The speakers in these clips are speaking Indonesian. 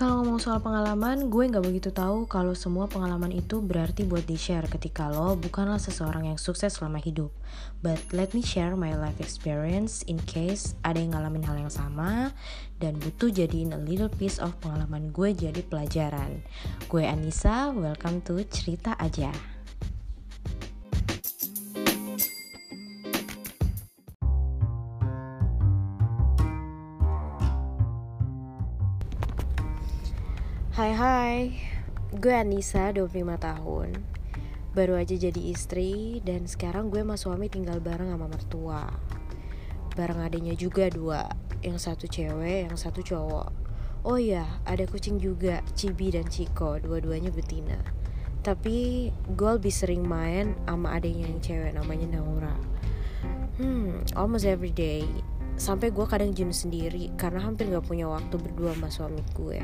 Kalau ngomong soal pengalaman, gue nggak begitu tahu kalau semua pengalaman itu berarti buat di-share ketika lo bukanlah seseorang yang sukses selama hidup. But let me share my life experience in case ada yang ngalamin hal yang sama dan butuh jadiin a little piece of pengalaman gue jadi pelajaran. Gue Anissa, welcome to Cerita Aja. Hai hai, gue Anissa 25 tahun. Baru aja jadi istri dan sekarang gue sama suami tinggal bareng sama mertua. Bareng adanya juga dua, yang satu cewek, yang satu cowok. Oh iya, ada kucing juga, Cibi dan Ciko, dua-duanya betina. Tapi gue lebih sering main sama adanya yang cewek namanya Naura. Hmm, almost every day. Sampai gue kadang jenuh sendiri karena hampir gak punya waktu berdua sama suami gue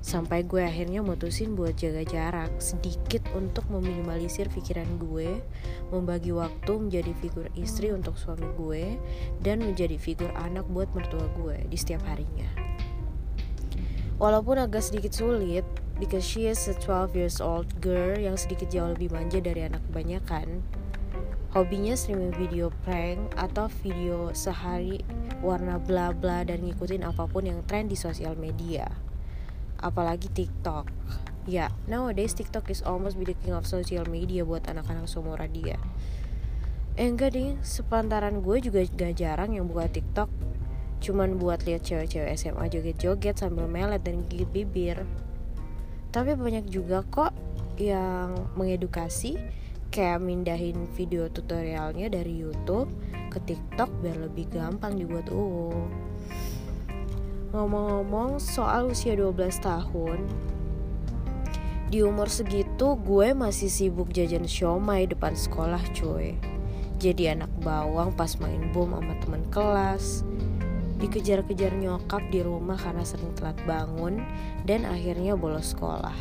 Sampai gue akhirnya mutusin buat jaga jarak sedikit untuk meminimalisir pikiran gue, membagi waktu menjadi figur istri untuk suami gue, dan menjadi figur anak buat mertua gue di setiap harinya. Walaupun agak sedikit sulit, because she is a 12 years old girl yang sedikit jauh lebih manja dari anak kebanyakan, hobinya streaming video prank atau video sehari warna bla bla dan ngikutin apa pun yang tren di sosial media apalagi TikTok. Ya, nowadays TikTok is almost be the king of social media buat anak-anak seumuran dia. Eh enggak deh, sepantaran gue juga gak jarang yang buka TikTok Cuman buat lihat cewek-cewek SMA joget-joget sambil melet dan gigit bibir Tapi banyak juga kok yang mengedukasi Kayak mindahin video tutorialnya dari Youtube ke TikTok biar lebih gampang dibuat uh Ngomong-ngomong soal usia 12 tahun Di umur segitu gue masih sibuk jajan siomay depan sekolah cuy. Jadi anak bawang pas main bom sama temen kelas. Dikejar-kejar nyokap di rumah karena sering telat bangun Dan akhirnya bolos sekolah.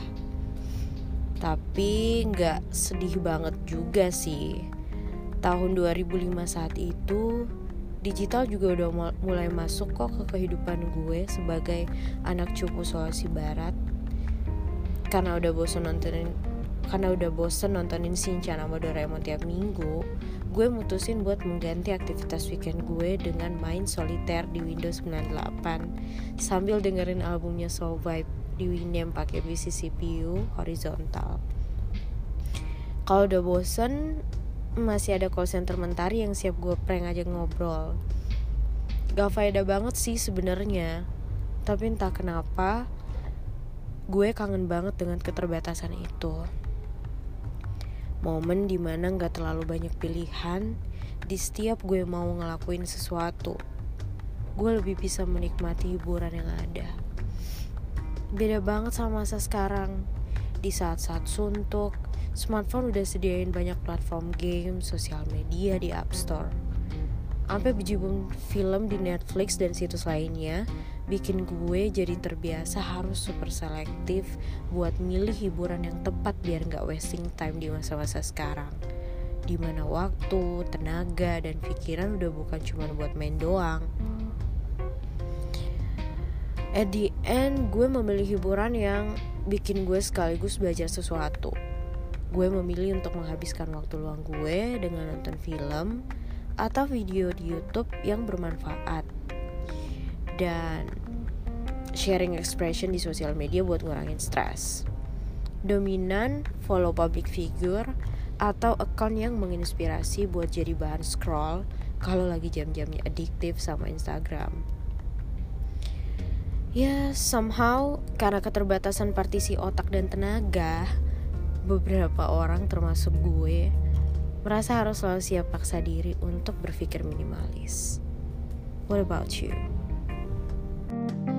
Tapi nggak sedih banget juga sih. Tahun 2005 saat itu digital juga udah mulai masuk kok ke kehidupan gue sebagai anak cupu Sulawesi Barat. Karena udah bosan nontonin karena udah bosen nontonin Shinchan sama Doraemon tiap minggu gue mutusin buat mengganti aktivitas weekend gue dengan main soliter di Windows 98 sambil dengerin albumnya Soul Vibe di Winamp pakai PC CPU horizontal. Kalau udah bosen masih ada call center mentari yang siap gue prank aja ngobrol. Gak faedah banget sih sebenarnya. Tapi entah kenapa gue kangen banget dengan keterbatasan itu. Momen di mana gak terlalu banyak pilihan di setiap gue mau ngelakuin sesuatu gue lebih bisa menikmati hiburan yang ada. Beda banget sama masa sekarang. Di saat-saat suntuk smartphone udah sediain banyak platform game, sosial media di App Store. Sampai bejibun film di Netflix dan situs lainnya, bikin gue jadi terbiasa harus super selektif buat milih hiburan yang tepat biar nggak wasting time di masa-masa sekarang. Di mana waktu, tenaga, dan pikiran udah bukan cuma buat main doang. At the end, gue memilih hiburan yang bikin gue sekaligus belajar sesuatu gue memilih untuk menghabiskan waktu luang gue dengan nonton film atau video di YouTube yang bermanfaat dan sharing expression di sosial media buat ngurangin stres. Dominan, follow public figure atau account yang menginspirasi buat jadi bahan scroll kalau lagi jam-jamnya adiktif sama Instagram. Ya, somehow karena keterbatasan partisi otak dan tenaga, beberapa orang termasuk gue merasa harus selalu siap paksa diri untuk berpikir minimalis. What about you? thank you